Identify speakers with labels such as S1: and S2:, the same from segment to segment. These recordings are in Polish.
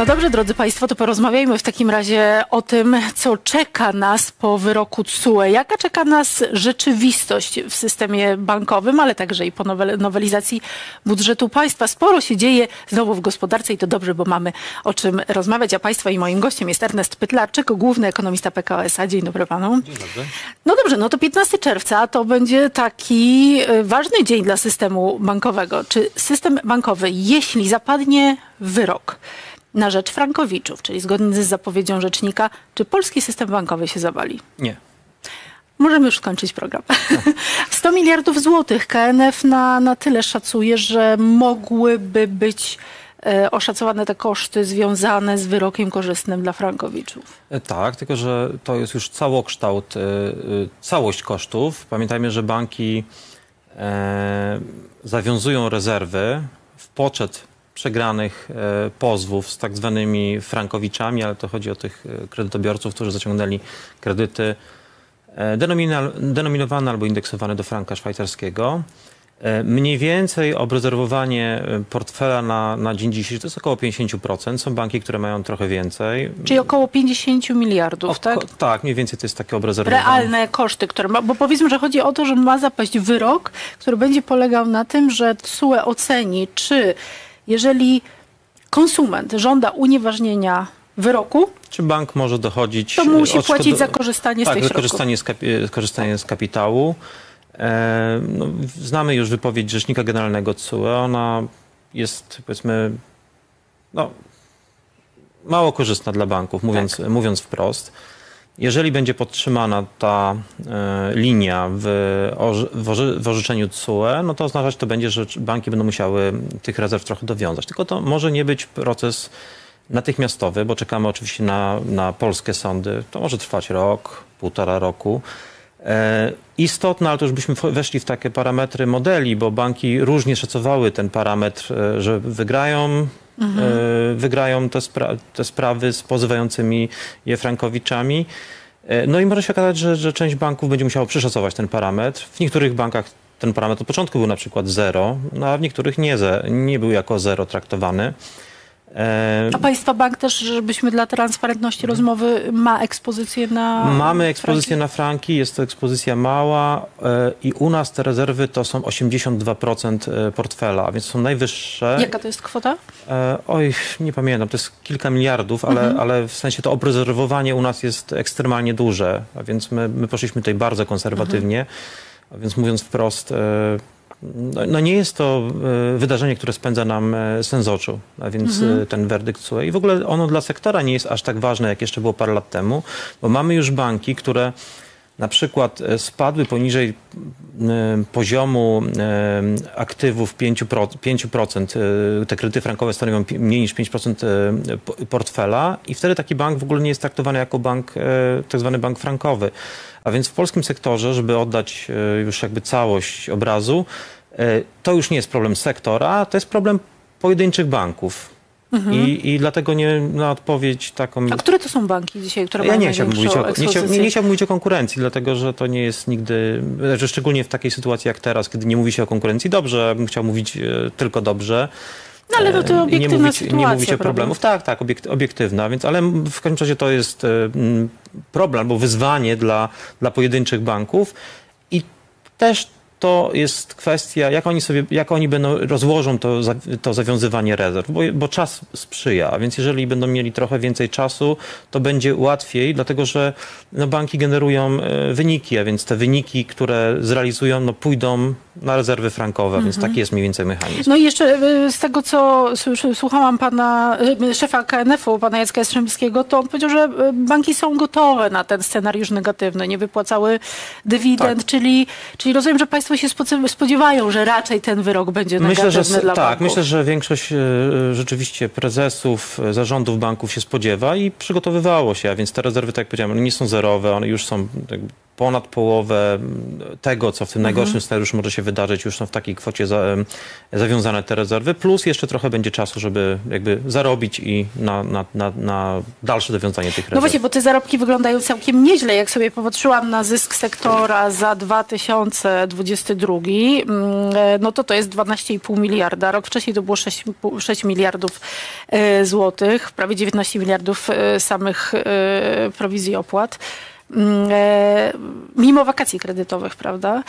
S1: No dobrze, drodzy Państwo, to porozmawiajmy w takim razie o tym, co czeka nas po wyroku TSUE. Jaka czeka nas rzeczywistość w systemie bankowym, ale także i po nowel- nowelizacji budżetu państwa. Sporo się dzieje znowu w gospodarce i to dobrze, bo mamy o czym rozmawiać. A Państwa i moim gościem jest Ernest Pytlarczyk, główny ekonomista PKO SA. Dzień dobry Panu.
S2: Dzień dobry.
S1: No dobrze, no to 15 czerwca to będzie taki y, ważny dzień dla systemu bankowego. Czy system bankowy, jeśli zapadnie wyrok na rzecz frankowiczów, czyli zgodnie z zapowiedzią rzecznika, czy polski system bankowy się zawali?
S2: Nie.
S1: Możemy już skończyć program. 100 miliardów złotych KNF na, na tyle szacuje, że mogłyby być e, oszacowane te koszty związane z wyrokiem korzystnym dla frankowiczów.
S2: E, Tak, tylko że to jest już całokształt, e, e, całość kosztów. Pamiętajmy, że banki e, zawiązują rezerwy w poczet przegranych e, pozwów z tak zwanymi frankowiczami, ale to chodzi o tych e, kredytobiorców, którzy zaciągnęli kredyty e, denominowane albo indeksowane do franka szwajcarskiego. Mniej więcej obrezerwowanie portfela na, na dzień dzisiejszy to jest około 50%. Są banki, które mają trochę więcej.
S1: Czyli około 50 miliardów, tak?
S2: tak, mniej więcej to jest takie obrezerwowanie.
S1: realne koszty, które ma, bo powiedzmy, że chodzi o to, że ma zapaść wyrok, który będzie polegał na tym, że TSUE oceni, czy jeżeli konsument żąda unieważnienia wyroku,
S2: Czy bank może dochodzić...
S1: to musi
S2: odszkodo-
S1: płacić za korzystanie z
S2: tak,
S1: tych
S2: za
S1: środków.
S2: korzystanie z, kapi- korzystanie z kapitału. E, no, znamy już wypowiedź Rzecznika Generalnego TSUE. Ona jest, powiedzmy, no, mało korzystna dla banków, mówiąc,
S1: Tak.
S2: mówiąc wprost. Jeżeli będzie podtrzymana ta e, linia w, orze- w, orze- w orzeczeniu TSUE, no to oznaczać to będzie, że banki będą musiały tych rezerw trochę dowiązać. Tylko to może nie być proces natychmiastowy, bo czekamy oczywiście na, na polskie sądy. To może trwać rok, półtora roku. E, istotne, ale to już byśmy weszli w takie parametry modeli, bo banki różnie szacowały ten parametr, e, że wygrają, e, wygrają te, spra- te sprawy z pozywającymi je frankowiczami. No i może się okazać, że, że część banków będzie musiało przeszacować ten parametr. W niektórych bankach ten parametr od początku był na przykład zero, no a w niektórych nie, nie był jako zero traktowany. E,
S1: A Państwa bank też, żebyśmy dla transparentności rozmowy, ma ekspozycję na...
S2: Mamy ekspozycję
S1: franki?
S2: na franki, jest to ekspozycja mała e, i u nas te rezerwy to są 82% e, portfela, więc są najwyższe.
S1: Jaka to jest kwota?
S2: Oj, nie pamiętam, to jest kilka miliardów, ale,
S1: Mhm.
S2: ale w sensie to obrezerwowanie u nas jest ekstremalnie duże, a więc my, my poszliśmy tutaj bardzo konserwatywnie, a więc mówiąc wprost, no, no nie jest to e, wydarzenie, które spędza nam e, sen z oczu, a więc
S1: Mhm.
S2: e, ten werdykt TSUE. I w ogóle ono dla sektora nie jest aż tak ważne, jak jeszcze było parę lat temu, bo mamy już banki, które na przykład e, spadły poniżej poziomu e, aktywów 5%, 5% e, te kredyty frankowe stanowią mniej niż 5% e, po- portfela i wtedy taki bank w ogóle nie jest traktowany jako bank, tak zwany bank frankowy. A więc w polskim sektorze, żeby oddać już jakby całość obrazu, to już nie jest problem sektora, to jest problem pojedynczych banków. I, I dlatego nie na odpowiedź taką...
S1: A które to są banki dzisiaj, które
S2: Ja
S1: mają
S2: nie chciałbym, mówić o, nie, chciał, nie, nie chciałbym mówić o konkurencji, dlatego że to nie jest nigdy, że szczególnie w takiej sytuacji jak teraz, kiedy nie mówi się o konkurencji dobrze, bym chciał mówić e, tylko dobrze.
S1: No ale to,
S2: E,
S1: to
S2: nie
S1: obiektywna
S2: mówić,
S1: sytuacja.
S2: nie mówić o problemów. Tak, tak, obiekt, obiektywna, więc ale w każdym razie to jest e, problem albo wyzwanie dla, dla pojedynczych banków i też to jest kwestia, jak oni sobie, jak oni będą, rozłożą to, to zawiązywanie rezerw, bo, bo czas sprzyja, a więc jeżeli będą mieli trochę więcej czasu, to będzie łatwiej, dlatego że no, banki generują e, wyniki, a więc te wyniki, które zrealizują, no, pójdą na rezerwy frankowe, więc taki jest mniej więcej mechanizm.
S1: No i jeszcze y, z tego, co słuchałam pana y, szefa KNF-u, pana Jacka Jastrzębskiego, to on powiedział, że banki są gotowe na ten scenariusz negatywny, nie wypłacały dywidend,
S2: Tak.
S1: czyli, czyli rozumiem, że państwo się spocy- spodziewają, że raczej ten wyrok będzie
S2: Myślę,
S1: negatywny
S2: że
S1: dla
S2: tak,
S1: banków.
S2: myślę, że większość e, rzeczywiście prezesów, e, zarządów banków się spodziewa i przygotowywało się, a więc te rezerwy, tak jak powiedziałem, one nie są zerowe, one już są ponad połowę tego, co w tym najgorszym
S1: Mhm.
S2: scenariuszu może się wydarzyć, już są w takiej kwocie za, zawiązane te rezerwy, plus jeszcze trochę będzie czasu, żeby jakby zarobić i na, na, na, na dalsze dowiązanie tych rezerw.
S1: No właśnie, bo te zarobki wyglądają całkiem nieźle. Jak sobie popatrzyłam na zysk sektora za 2022, mm, e, no to to jest 12,5 miliarda. Rok wcześniej to było 6, 6 miliardów e, złotych, prawie 19 miliardów e, samych prowizji opłat. Mm, e, Mimo wakacji kredytowych, prawda?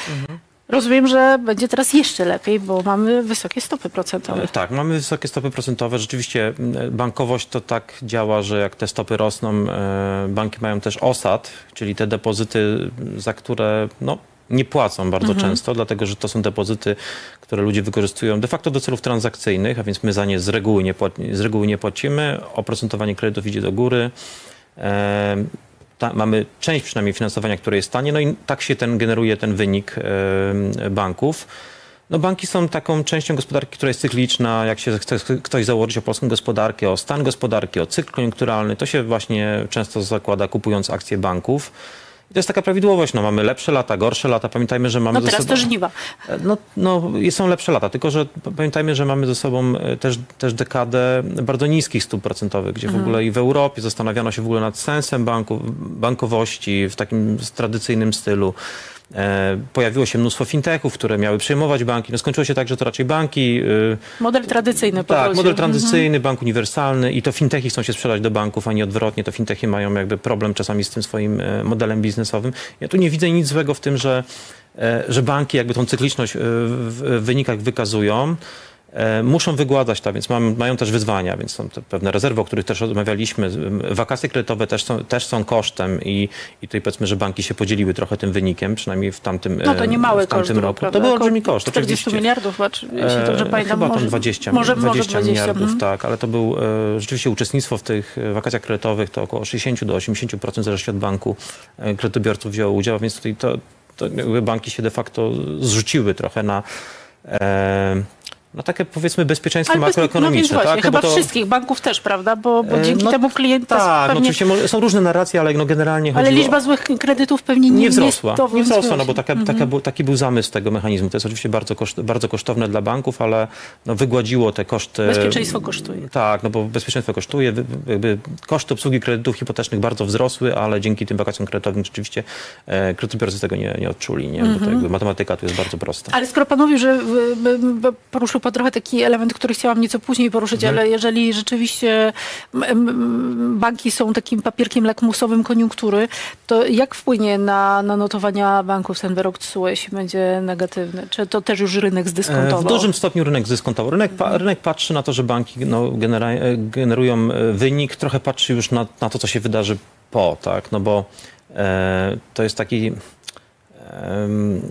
S1: Rozumiem, że będzie teraz jeszcze lepiej, bo mamy wysokie stopy procentowe.
S2: E, Tak, mamy wysokie stopy procentowe. Rzeczywiście m, bankowość to tak działa, że jak te stopy rosną, e, banki mają też osad, czyli te depozyty, za które no, nie płacą bardzo często, dlatego że to są depozyty, które ludzie wykorzystują de facto do celów transakcyjnych, a więc my za nie z reguły nie, płaci- z reguły nie płacimy. Oprocentowanie kredytów idzie do góry. Ta, mamy część przynajmniej finansowania, które jest tanie, no i tak się ten generuje ten wynik banków. No banki są taką częścią gospodarki, która jest cykliczna. Jak się chce ktoś założyć o polską gospodarkę, o stan gospodarki, o cykl koniunkturalny, to się właśnie często zakłada kupując akcje banków. I to jest taka prawidłowość. No, mamy lepsze lata, gorsze lata. Pamiętajmy, że mamy
S1: No
S2: ze
S1: teraz
S2: sobą...
S1: to żniwa.
S2: No, no, i są lepsze lata, tylko że pamiętajmy, że mamy ze sobą e, też, też dekadę bardzo niskich stóp procentowych, gdzie w ogóle i w Europie zastanawiano się w ogóle nad sensem banku, bankowości w takim tradycyjnym stylu. E, pojawiło się mnóstwo fintechów, które miały przejmować banki. No, skończyło się tak, że to raczej banki. y,
S1: Model tradycyjny po
S2: tak, model tradycyjny, bank uniwersalny i to fintechy chcą się sprzedać do banków, a nie odwrotnie. To fintechy mają jakby problem czasami z tym swoim e, modelem biznesowym. Ja tu nie widzę nic złego w tym, że, e, że banki jakby tą cykliczność w wynikach wykazują. E, Muszą wygładzać to, więc mam, mają też wyzwania, więc są pewne rezerwy, o których też rozmawialiśmy. Wakacje kredytowe też są, też są kosztem i, i tutaj powiedzmy, że banki się podzieliły trochę tym wynikiem, przynajmniej w tamtym,
S1: No to nie
S2: e,
S1: mały koszt był,
S2: roku.
S1: prawda?
S2: To był olbrzymi koszt.
S1: 40
S2: oczywiście.
S1: miliardów, jeśli dobrze
S2: E,
S1: pamiętam.
S2: Chyba
S1: może,
S2: tam 20,
S1: może,
S2: 20,
S1: może 20
S2: miliardów,
S1: mhm.
S2: tak, ale to był rzeczywiście uczestnictwo w tych wakacjach kredytowych, to około 60 do 80% w zależności od banku kredytobiorców wzięło udział, więc tutaj to, to banki się de facto zrzuciły trochę na, e, na takie powiedzmy bezpieczeństwo
S1: Ale no
S2: makroekonomiczne.
S1: właśnie,
S2: tak?
S1: chyba
S2: to,
S1: wszystkich banków też, prawda? Bo, bo
S2: E,
S1: dzięki
S2: no
S1: temu klient
S2: Tak, no
S1: pewnie...
S2: oczywiście może, są różne narracje, ale no generalnie
S1: ale
S2: chodziło...
S1: liczba złych kredytów pewnie nie,
S2: nie wzrosła.
S1: to
S2: Nie wzrosła, no bo taka, taka, był- taki był zamysł tego mechanizmu. To jest oczywiście bardzo, koszt, bardzo kosztowne dla banków, ale no, wygładziło te koszty.
S1: Bezpieczeństwo kosztuje.
S2: Tak, no bo bezpieczeństwo kosztuje. Jakby koszty obsługi kredytów hipotecznych bardzo wzrosły, ale dzięki tym wakacjom kredytowym rzeczywiście e, kredytobiorcy tego nie, nie odczuli, nie? bo to jakby matematyka tu jest bardzo prosta.
S1: Ale skoro pan mówił, że poruszył pan trochę taki element, który chciałam nieco później poruszyć,
S2: Mhm.
S1: ale jeżeli rzeczywiście banki są takim papierkiem lakmusowym koniunktury, to jak wpłynie na, na notowania banków ten wyrok TSUE, jeśli będzie negatywny? Czy to też już rynek
S2: E,
S1: zdyskontował?
S2: W dużym stopniu rynek zdyskontował. Rynek, pa, rynek patrzy na to, że banki no, e, generują e, wynik, trochę patrzy już na, na to, co się wydarzy po, tak? No bo e, to jest taki. em,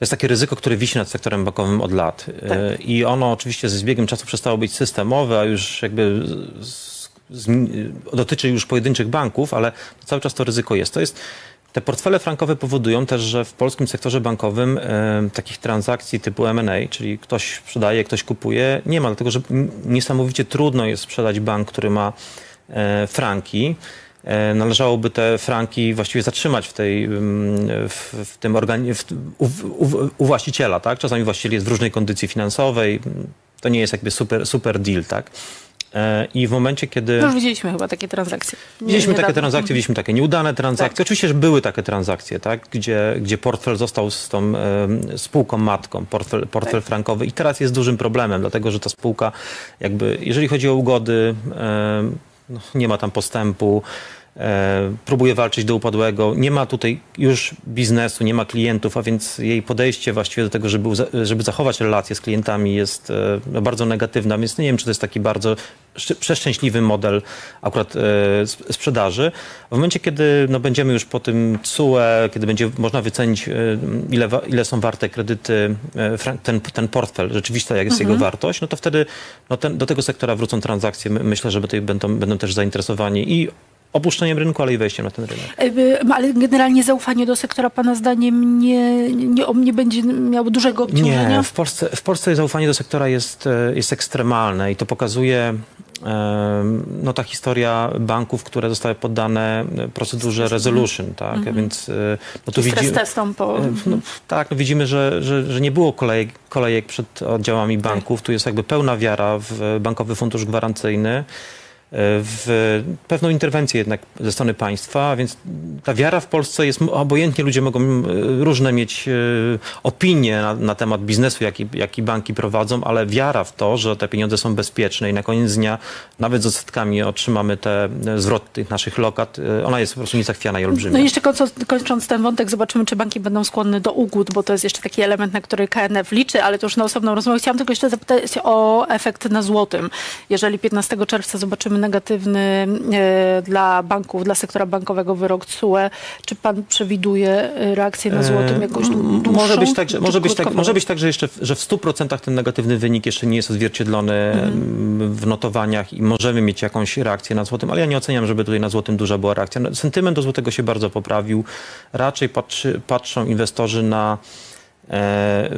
S2: to jest takie ryzyko, które wisi nad sektorem bankowym od lat. E, I ono oczywiście ze zbiegiem czasu przestało być systemowe, a już jakby z, z, dotyczy już pojedynczych banków, ale cały czas to ryzyko jest. To jest te portfele frankowe powodują też, że w polskim sektorze bankowym e, takich transakcji typu M&A, czyli ktoś sprzedaje, ktoś kupuje, nie ma, dlatego że niesamowicie trudno jest sprzedać bank, który ma e, franki. E, należałoby te franki właściwie zatrzymać w, tej, mm, w, w tym organi- w, u, u, u właściciela. Tak? Czasami właściciel jest w różnej kondycji finansowej. To nie jest jakby super, super deal. Tak? E, I w momencie, kiedy...
S1: No już widzieliśmy chyba takie transakcje. Nie-
S2: Widzieliśmy takie transakcje, widzieliśmy takie nieudane transakcje.
S1: Tak.
S2: Oczywiście, że były takie transakcje, tak? gdzie, gdzie portfel został z tą spółką matką, portfel, portfel
S1: Tak.
S2: frankowy i teraz jest dużym problemem, dlatego że ta spółka jakby, jeżeli chodzi o ugody, no, nie ma tam postępu, próbuje walczyć do upadłego, nie ma tutaj już biznesu, nie ma klientów, a więc jej podejście właściwie do tego, żeby, żeby zachować relacje z klientami jest e, no, bardzo negatywne, więc nie wiem, czy to jest taki bardzo szcz- przeszczęśliwy model akurat e, sp- sprzedaży. W momencie, kiedy no, będziemy już po tym CUE, kiedy będzie można wycenić, e, ile, ile są warte kredyty, e, ten, ten portfel, rzeczywista jak jest jego wartość, no to wtedy no, ten, do tego sektora wrócą transakcje. My, myślę, że tutaj będą, będą też zainteresowani i opuszczeniem rynku, ale i wejściem na ten rynek.
S1: E, Ale generalnie zaufanie do sektora pana zdaniem nie, nie, nie będzie miało dużego obciążenia?
S2: Nie, w Polsce, w Polsce zaufanie do sektora jest, e, jest ekstremalne i to pokazuje em, no, ta historia banków, które zostały poddane procedurze resolution, tak, więc e, no, tu widzimy...
S1: testom po...
S2: No, tak, no widzimy, że, że, że nie było kolejek, kolejek przed oddziałami banków. Tu jest jakby pełna wiara w Bankowy Fundusz Gwarancyjny, e, w pewną interwencję jednak ze strony państwa, więc ta wiara w Polsce jest, obojętnie ludzie mogą e, różne mieć e, opinie na, na temat biznesu, jaki, jaki banki prowadzą, ale wiara w to, że te pieniądze są bezpieczne i na koniec dnia nawet z odsetkami otrzymamy te e, zwrot tych naszych lokat, ona jest po prostu niezachwiana i olbrzymia.
S1: No i jeszcze kończąc ten wątek, zobaczymy, czy banki będą skłonne do ugód, bo to jest jeszcze taki element, na który KNF liczy, ale to już na osobną rozmowę. Chciałam tylko jeszcze zapytać o efekt na złotym. Jeżeli 15 czerwca zobaczymy negatywny e, dla banków, dla sektora bankowego wyrok TSUE, czy pan przewiduje e, reakcję na złotym jakąś dłu-
S2: M-
S1: dłuższą?
S2: Może być tak, że, może być tak, może być tak że, jeszcze, w- że w 100% ten negatywny wynik jeszcze nie jest odzwierciedlony m, w notowaniach i możemy mieć jakąś reakcję na złotym, ale ja nie oceniam, żeby tutaj na złotym duża była reakcja. No, Sentyment do złotego się bardzo poprawił. Raczej patrzy, patrzą inwestorzy na e,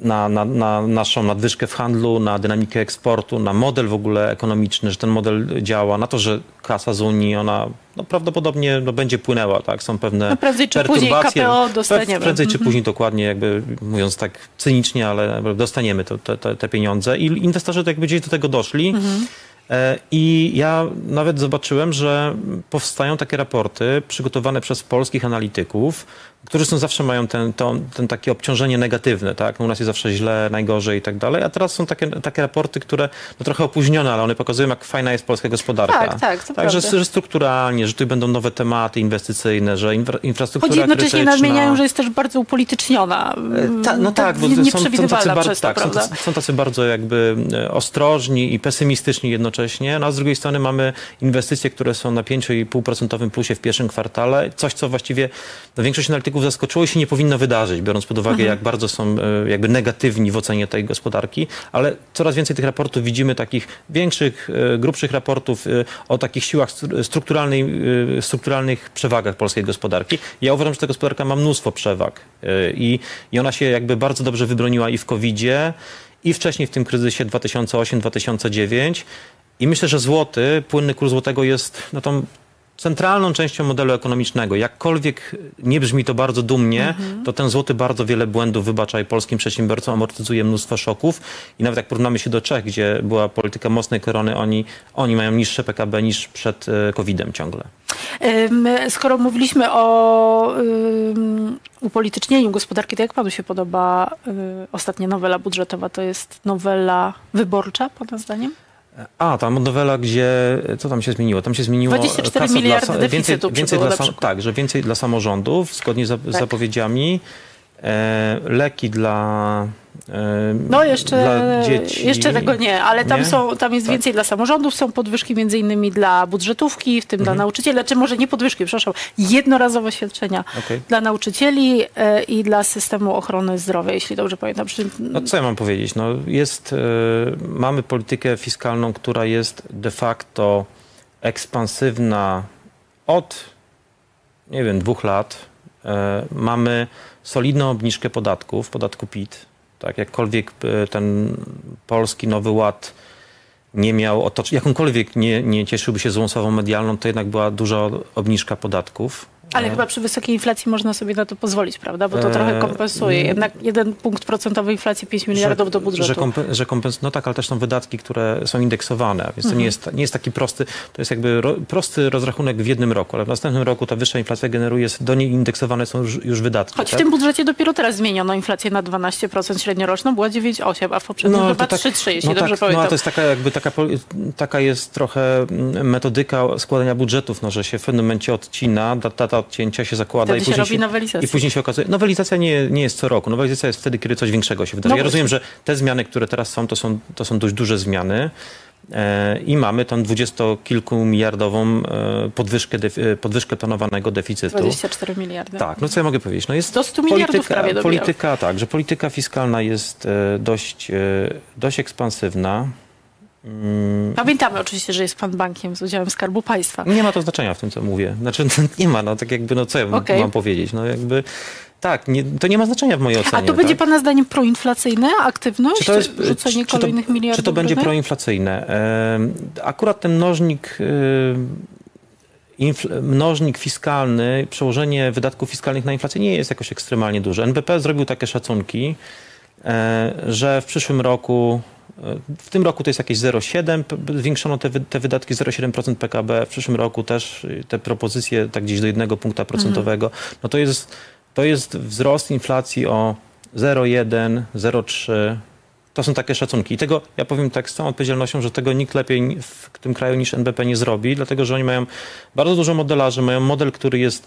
S2: na, na, na naszą nadwyżkę w handlu, na dynamikę eksportu, na model w ogóle ekonomiczny, że ten model działa, na to, że kasa z Unii, ona no, prawdopodobnie no, będzie płynęła, tak? Są pewne
S1: No prędzej czy później
S2: perturbacje.
S1: KPO dostaniemy.
S2: Prędzej czy
S1: Mhm.
S2: później dokładnie, jakby mówiąc tak cynicznie, ale dostaniemy to, te, te, te pieniądze i inwestorzy tak jakby gdzieś do tego doszli.
S1: Mhm.
S2: E, I ja nawet zobaczyłem, że powstają takie raporty przygotowane przez polskich analityków, którzy są zawsze mają ten, to, ten takie obciążenie negatywne, tak? No u nas jest zawsze źle, najgorzej i tak dalej, a teraz są takie, takie raporty, które no trochę opóźnione, ale one pokazują, jak fajna jest polska gospodarka.
S1: Tak, tak, to
S2: tak że, że strukturalnie, że tu będą nowe tematy inwestycyjne, że infra, infrastruktura
S1: Choć jednocześnie
S2: krytyczna.
S1: nadmieniają, że jest też bardzo upolityczniona.
S2: E, Ta, no tak, bo
S1: nie-
S2: są, są, tacy
S1: przez to,
S2: tak, są, są tacy bardzo jakby e, ostrożni i pesymistyczni jednocześnie, no a z drugiej strony mamy inwestycje, które są na 5,5% plusie w pierwszym kwartale, coś co właściwie no, większość analityków zaskoczyło i się nie powinno wydarzyć, biorąc pod uwagę jak bardzo są e, jakby negatywni w ocenie tej gospodarki, ale coraz więcej tych raportów widzimy, takich większych, e, grubszych raportów e, o takich siłach stru- strukturalnej, strukturalnych przewagach polskiej gospodarki. Ja uważam, że ta gospodarka ma mnóstwo przewag i, i ona się jakby bardzo dobrze wybroniła i w COVID-zie, i wcześniej w tym kryzysie 2008-2009. I myślę, że złoty, płynny kurs złotego jest no, tą centralną częścią modelu ekonomicznego. Jakkolwiek nie brzmi to bardzo dumnie, to ten złoty bardzo wiele błędów wybacza i polskim przedsiębiorcom, amortyzuje mnóstwo szoków. I nawet jak porównamy się do Czech, gdzie była polityka mocnej korony, oni, oni mają niższe PKB niż przed e, COVID-em ciągle.
S1: Skoro mówiliśmy o ym, upolitycznieniu gospodarki, to jak panu się podoba y, ostatnia nowela budżetowa? To jest nowela wyborcza, pana zdaniem?
S2: A, ta nowela, gdzie, co tam się zmieniło? Tam się zmieniło
S1: 24
S2: kasa
S1: miliardy deficytu
S2: więcej, więcej dla sam. Tak, że więcej dla samorządów, zgodnie z
S1: Tak.
S2: zapowiedziami. E, leki dla,
S1: No jeszcze,
S2: dla dzieci.
S1: jeszcze tego nie, ale tam,
S2: Nie?
S1: Są, tam jest
S2: Tak.
S1: więcej dla samorządów, są podwyżki między innymi dla budżetówki, w tym
S2: Mhm.
S1: dla nauczycieli, czy może nie podwyżki, przepraszam, jednorazowe świadczenia
S2: Okej.
S1: dla nauczycieli e, i dla systemu ochrony zdrowia, jeśli dobrze pamiętam.
S2: No co ja mam powiedzieć? No jest, e, mamy politykę fiskalną, która jest de facto ekspansywna od, nie wiem, dwóch lat. E, mamy solidną obniżkę podatków, podatku PIT. Tak, jakkolwiek e, ten polski nowy ład nie miał otocz... jakąkolwiek nie, nie cieszyłby się złą sławą medialną, to jednak była duża obniżka podatków.
S1: Ale chyba przy wysokiej inflacji można sobie na to pozwolić, prawda? Bo to
S2: E,
S1: trochę kompensuje.
S2: mm.
S1: Jednak jeden punkt procentowy inflacji 5 miliardów do budżetu.
S2: Że, że kompens- no tak, ale też są wydatki, które są indeksowane, więc
S1: Mhm.
S2: to nie jest, nie jest taki prosty, to jest jakby ro, prosty rozrachunek w jednym roku, ale w następnym roku ta wyższa inflacja generuje, do niej indeksowane są już, już wydatki.
S1: Choć w
S2: tak?
S1: tym budżecie dopiero teraz zmieniono inflację na 12% średnioroczną, była 9,8, a w poprzednim chyba 3,3, jeśli
S2: no
S1: dobrze
S2: tak, No
S1: pamiętam.
S2: a to jest taka jakby taka, taka jest trochę mm, metodyka składania budżetów, no, że się w pewnym momencie odcina, data odcięcia się zakłada i
S1: się
S2: później
S1: robi nowelizacja.
S2: I później się okazuje, nowelizacja nie, nie jest co roku, nowelizacja jest wtedy, kiedy coś większego się wydarzy.
S1: No
S2: ja rozumiem, że te zmiany, które teraz są, to są, to są dość duże zmiany. E, I mamy tą dwudziestokilkumiliardową e, podwyżkę, e, podwyżkę planowanego deficytu.
S1: 24 miliardy.
S2: Tak, no co ja mogę powiedzieć? No jest
S1: Do 100 miliardów
S2: polityka,
S1: prawie dobijał.
S2: polityka, tak, że polityka fiskalna jest dość, dość ekspansywna.
S1: Pamiętamy oczywiście, że jest pan bankiem z udziałem Skarbu Państwa.
S2: Nie ma to znaczenia w tym, co mówię. Znaczy, nie ma, no tak jakby, no co ja okay. mam powiedzieć? No jakby tak, nie, to nie ma znaczenia w mojej ocenie.
S1: A to będzie tak? Pana zdaniem proinflacyjne aktywność? Czy to jest, rzucenie czy, kolejnych
S2: to,
S1: miliardów?
S2: Czy to będzie proinflacyjne? Akurat ten mnożnik mnożnik fiskalny, przełożenie wydatków fiskalnych na inflację nie jest jakoś ekstremalnie duże. NBP zrobił takie szacunki, e, że w przyszłym roku w tym roku to jest jakieś 0,7, zwiększono te, te wydatki 0,7% PKB, w przyszłym roku też te propozycje tak gdzieś do jednego punkta procentowego. Mhm. No to jest, to jest wzrost inflacji o 0,1, 0,3, to są takie szacunki. I tego, ja powiem tak z całą odpowiedzialnością, że tego nikt lepiej w tym kraju niż NBP nie zrobi, dlatego że oni mają bardzo dużo modelarzy, mają model, który jest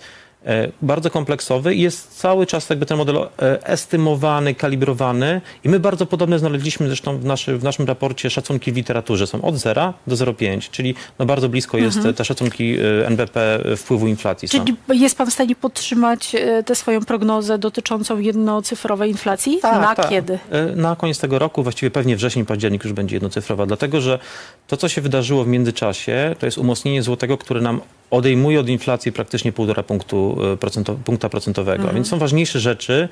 S2: bardzo kompleksowy i jest cały czas jakby ten model e, estymowany, kalibrowany i my bardzo podobne znaleźliśmy zresztą w, naszy, w naszym raporcie szacunki w literaturze. Są od 0 do 0,5, czyli no bardzo blisko jest mhm. te szacunki e, NBP wpływu inflacji.
S1: Czyli są. jest pan w stanie podtrzymać tę swoją prognozę dotyczącą jednocyfrowej inflacji?
S2: Tak,
S1: na
S2: tak.
S1: kiedy?
S2: Na koniec tego roku, właściwie pewnie wrzesień, październik już będzie jednocyfrowa, dlatego że to, co się wydarzyło w międzyczasie, to jest umocnienie złotego, które nam odejmuje od inflacji praktycznie 1,5 punktu, e, procento, punkta procentowego. Mhm. Więc są ważniejsze rzeczy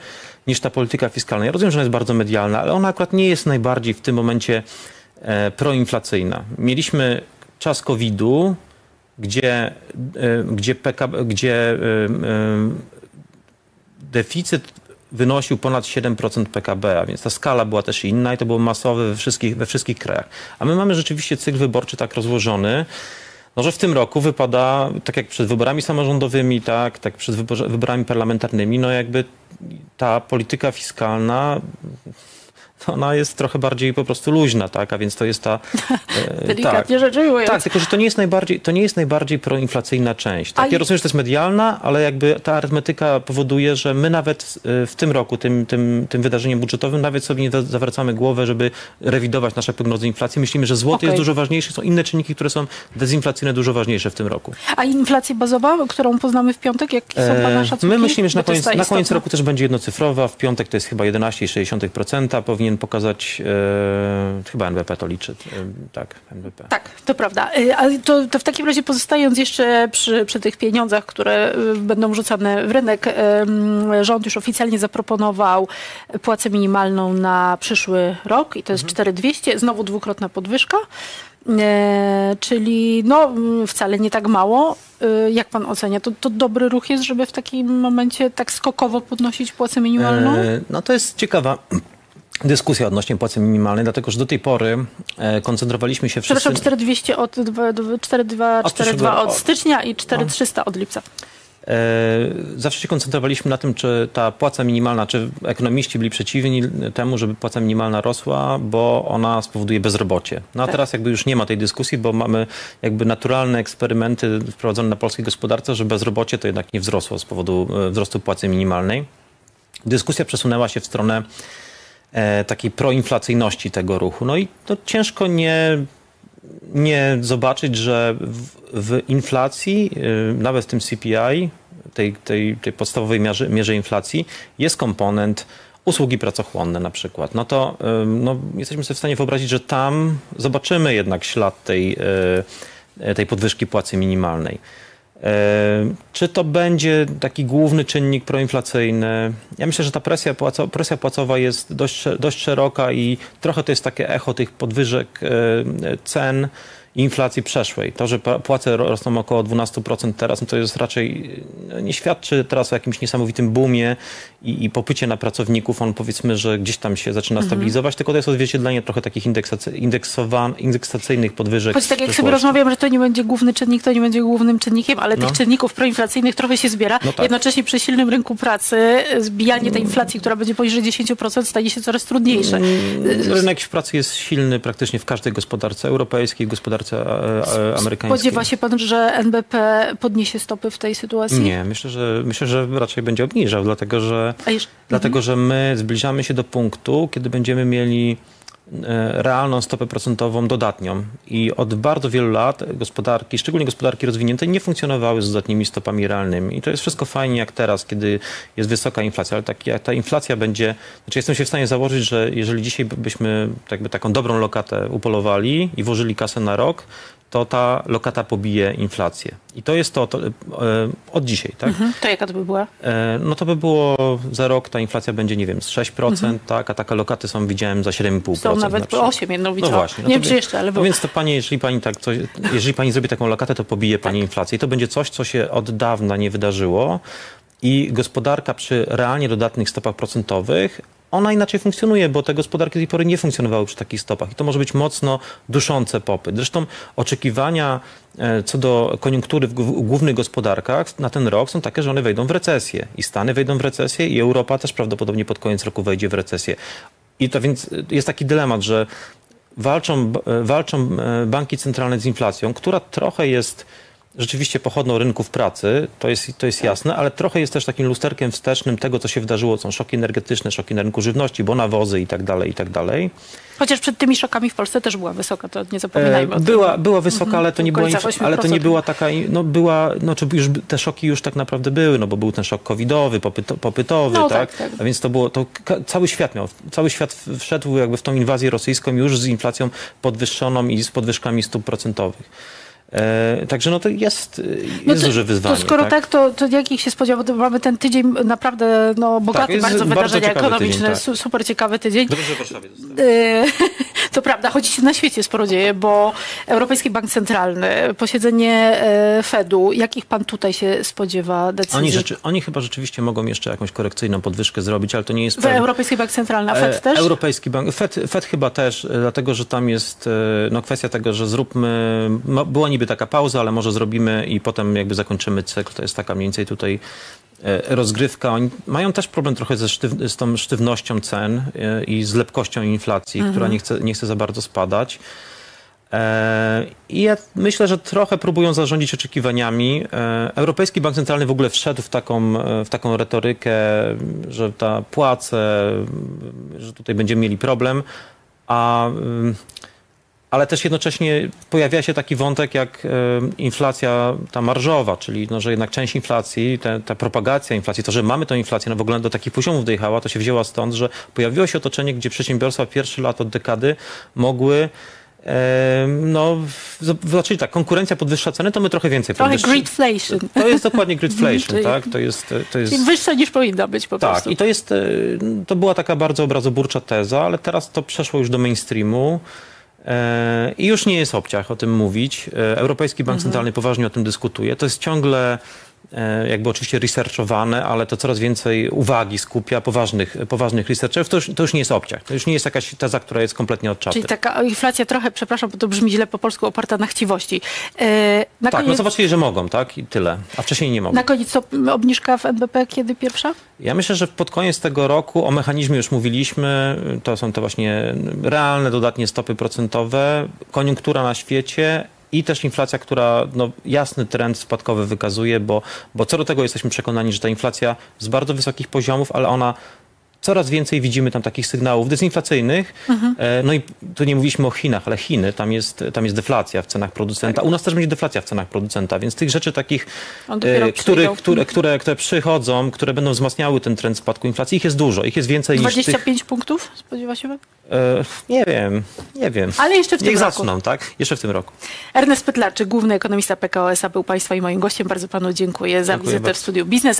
S2: niż ta polityka fiskalna. Ja rozumiem, że ona jest bardzo medialna, ale ona akurat nie jest najbardziej w tym momencie e, proinflacyjna. Mieliśmy czas COVID-u, gdzie, e, gdzie, PKB, gdzie e, e, deficyt wynosił ponad 7% PKB, a więc ta skala była też inna i to było masowe we wszystkich, we wszystkich krajach. A my mamy rzeczywiście cykl wyborczy tak rozłożony, no, że w tym roku wypada, tak jak przed wyborami samorządowymi, tak, tak przed wyborami parlamentarnymi, no jakby ta polityka fiskalna ona jest trochę bardziej po prostu luźna, tak? A więc to jest ta...
S1: E, Delikatnie tak, rzecz ujmując.
S2: Tak, tylko że to nie jest najbardziej, to nie jest najbardziej proinflacyjna część. Tak? Ja rozumiem, że to jest medialna, ale jakby ta arytmetyka powoduje, że my nawet e, w tym roku, tym, tym, tym wydarzeniem budżetowym, nawet sobie nie zawracamy głowę, żeby rewidować nasze prognozy inflacji. Myślimy, że złoty okay. jest dużo ważniejszy, są inne czynniki, które są dezinflacyjne dużo ważniejsze w tym roku.
S1: A inflacja bazowa, którą poznamy w piątek, jakie są Pana szacunki?
S2: My myślimy, że na koniec, na koniec roku też będzie jednocyfrowa. W piątek to jest chyba 11,6%. Powinien powinien pokazać, e, chyba NBP to liczy, e, tak, NBP.
S1: Tak, to prawda. E, ale to, to w takim razie pozostając jeszcze przy, przy tych pieniądzach, które e, będą rzucane w rynek, rząd już oficjalnie zaproponował płacę minimalną na przyszły rok i to jest mhm. 4200, znowu dwukrotna podwyżka. E, czyli no, wcale nie tak mało. E, jak pan ocenia? To, to dobry ruch jest, żeby w takim momencie tak skokowo podnosić płacę minimalną? E,
S2: no to jest ciekawa dyskusja odnośnie płacy minimalnej, dlatego że do tej pory e, koncentrowaliśmy się wszyscy...
S1: Przepraszam, 4200 od, 4242 od, od stycznia i 4300 od lipca.
S2: E, zawsze się koncentrowaliśmy na tym, czy ta płaca minimalna, czy ekonomiści byli przeciwni temu, żeby płaca minimalna rosła, bo ona spowoduje bezrobocie. No a tak. teraz jakby już nie ma tej dyskusji, bo mamy jakby naturalne eksperymenty wprowadzone na polskiej gospodarce, że bezrobocie to jednak nie wzrosło z powodu e, wzrostu płacy minimalnej. Dyskusja przesunęła się w stronę takiej proinflacyjności tego ruchu. No i to ciężko nie, nie zobaczyć, że w, w inflacji, e, nawet w tym CPI, tej, tej, tej podstawowej mierze, mierze inflacji, jest komponent usługi pracochłonne na przykład, no to e, no, jesteśmy sobie w stanie wyobrazić, że tam zobaczymy jednak ślad tej, e, tej podwyżki płacy minimalnej. Czy to będzie taki główny czynnik proinflacyjny? Ja myślę, że ta presja, płaco, presja płacowa jest dość, dość szeroka i trochę to jest takie echo tych podwyżek cen inflacji przeszłej. To, że płace rosną około 12% teraz, no to jest raczej, no nie świadczy teraz o jakimś niesamowitym boomie i, i popycie na pracowników. On powiedzmy, że gdzieś tam się zaczyna mhm. stabilizować, tylko to jest odzwierciedlenie trochę takich indeksacyjnych podwyżek.
S1: Choć tak jak sobie rozmawiam, że to nie będzie główny czynnik, to nie będzie głównym czynnikiem, ale no. tych czynników proinflacyjnych trochę się zbiera. No tak. Jednocześnie przy silnym rynku pracy zbijanie tej inflacji, która będzie poniżej 10% staje się coraz trudniejsze. Mm,
S2: rynek pracy jest silny praktycznie w każdej gospodarce europejskiej, gospodarce gospodarce amerykańskiej.
S1: Spodziewa się pan, że NBP podniesie stopy w tej sytuacji?
S2: Nie, myślę, że, myślę, że raczej będzie obniżał, dlatego że, jeszcze... dlatego, mhm. że my zbliżamy się do punktu, kiedy będziemy mieli e, realną stopę procentową dodatnią. I od bardzo wielu lat gospodarki, szczególnie gospodarki rozwinięte, nie funkcjonowały z dodatnimi stopami realnymi. I to jest wszystko fajnie jak teraz, kiedy jest wysoka inflacja, ale tak, jak ta inflacja będzie, znaczy jestem się w stanie założyć, że jeżeli dzisiaj byśmy jakby taką dobrą lokatę upolowali i włożyli kasę na rok, to ta lokata pobije inflację. I to jest to, to e, od dzisiaj, tak?
S1: Mhm. To jaka to by była?
S2: E, no to by było za rok ta inflacja będzie, nie wiem, z 6%, tak, a takie lokaty są, widziałem, za 7,5%.
S1: Są
S2: na
S1: nawet po
S2: przykład.
S1: 8 jedną
S2: No właśnie. No
S1: nie wiem, czy jeszcze, ale
S2: No więc to pani, jeżeli pani tak coś, jeżeli pani zrobi taką lokatę, to pobije pani
S1: Tak.
S2: inflację. I to będzie coś, co się od dawna nie wydarzyło. I gospodarka przy realnie dodatnych stopach procentowych, ona inaczej funkcjonuje, bo te gospodarki do tej pory nie funkcjonowały przy takich stopach. I to może być mocno duszące popyt. Zresztą oczekiwania e, co do koniunktury w gł- głównych gospodarkach na ten rok są takie, że one wejdą w recesję. I Stany wejdą w recesję i Europa też prawdopodobnie pod koniec roku wejdzie w recesję. I to więc jest taki dylemat, że walczą, b- walczą e, banki centralne z inflacją, która trochę jest rzeczywiście pochodną rynków pracy, to jest, to jest jasne, ale trochę jest też takim lusterkiem wstecznym tego, co się wydarzyło. Są szoki energetyczne, szoki na rynku żywności, bo nawozy i tak dalej, i tak dalej.
S1: Chociaż przed tymi szokami w Polsce też była wysoka, to nie zapominajmy
S2: E, była, była wysoka, ale to nie była, ale to nie
S1: 8%.
S2: była taka, no była, no czy już te szoki już tak naprawdę były, no bo był ten szok covidowy, popyto, popytowy,
S1: No
S2: tak?
S1: tak, tak.
S2: A więc to było, to cały świat miał, cały świat wszedł jakby w tą inwazję rosyjską już z inflacją podwyższoną i z podwyżkami stóp procentowych. E, także no to jest, e, jest
S1: No to,
S2: duże wyzwanie.
S1: To skoro tak, to, to jakich się spodziewa? Bo mamy ten tydzień naprawdę no, bogaty
S2: Tak,
S1: bardzo
S2: bardzo
S1: wydarzenia
S2: ciekawy
S1: ekonomiczne,
S2: tydzień, tak.
S1: su- super ciekawy tydzień.
S2: Dobrze, w Warszawie
S1: To prawda, choć się na świecie sporo dzieje, bo Europejski Bank Centralny, posiedzenie e, Fedu, jakich pan tutaj się spodziewa decyzji?
S2: Oni, rzeczy, oni chyba rzeczywiście mogą jeszcze jakąś korekcyjną podwyżkę zrobić, ale to nie jest
S1: W. Europejski Bank Centralny, a Fed
S2: E,
S1: też?
S2: Europejski Bank, Fed, Fed chyba też, dlatego że tam jest no, kwestia tego, że zróbmy, była niby taka pauza, ale może zrobimy i potem jakby zakończymy cykl. To jest taka mniej więcej tutaj e, rozgrywka. Oni mają też problem trochę ze sztyw, z tą sztywnością cen e, i z lepkością inflacji, która nie chce, nie chce za bardzo spadać. E, I ja myślę, że trochę próbują zarządzić oczekiwaniami. Europejski Bank Centralny w ogóle wszedł w taką, w taką retorykę, że ta płace, że tutaj będziemy mieli problem, a ym, ale też jednocześnie pojawia się taki wątek jak e, inflacja ta marżowa, czyli no, że jednak część inflacji, te, ta propagacja inflacji, to, że mamy tę inflację, no w ogóle do takich poziomów dojechała, to się wzięła stąd, że pojawiło się otoczenie, gdzie przedsiębiorstwa pierwszy lat od dekady mogły e, no, znaczy tak, konkurencja podwyższa ceny, to my trochę więcej
S1: Trochę
S2: podwyższy-
S1: greedflation.
S2: To jest dokładnie greedflation,
S1: Czyli-
S2: tak? To jest, to jest...
S1: Czyli wyższa niż powinna być po
S2: Tak,
S1: prostu.
S2: i to jest, e, to była taka bardzo obrazoburcza teza, ale teraz to przeszło już do mainstreamu. E, I już nie jest obciach o tym mówić. E, Europejski Bank Centralny poważnie o tym dyskutuje. To jest ciągle jakby oczywiście researchowane, ale to coraz więcej uwagi skupia poważnych, poważnych researcherów. To już, to już nie jest obciach. To już nie jest jakaś teza, która jest kompletnie od czapy.
S1: Czyli taka inflacja trochę, przepraszam, bo to brzmi źle po polsku, oparta na chciwości. E, Na
S2: tak, no
S1: koniec,
S2: zobaczyli, że mogą, tak? I tyle. A wcześniej nie mogą.
S1: na koniec co, obniżka w NBP kiedy pierwsza?
S2: Ja myślę, że pod koniec tego roku o mechanizmie już mówiliśmy. To są te właśnie realne, dodatnie stopy procentowe, koniunktura na świecie i też inflacja, która no, jasny trend spadkowy wykazuje, bo, bo co do tego jesteśmy przekonani, że ta inflacja z bardzo wysokich poziomów, ale ona coraz więcej widzimy tam takich sygnałów dezinflacyjnych. E, No i tu nie mówiliśmy o Chinach, ale Chiny, tam jest, tam jest deflacja w cenach producenta. U nas też będzie deflacja w cenach producenta, więc tych rzeczy takich, e, które, które, które, które przychodzą, które będą wzmacniały ten trend spadku inflacji, ich jest dużo. Ich jest więcej niż tych...
S1: 25 punktów spodziewa się pan?
S2: E, nie wiem, nie wiem.
S1: Ale jeszcze w tym
S2: Niech
S1: roku.
S2: zaczną, tak? Jeszcze w tym roku.
S1: Ernest Pytlarczyk, główny ekonomista PKO SA był państwa i moim gościem. Bardzo panu dziękuję za
S2: Dziękuję
S1: wizytę w
S2: bardzo.
S1: studiu Biznes.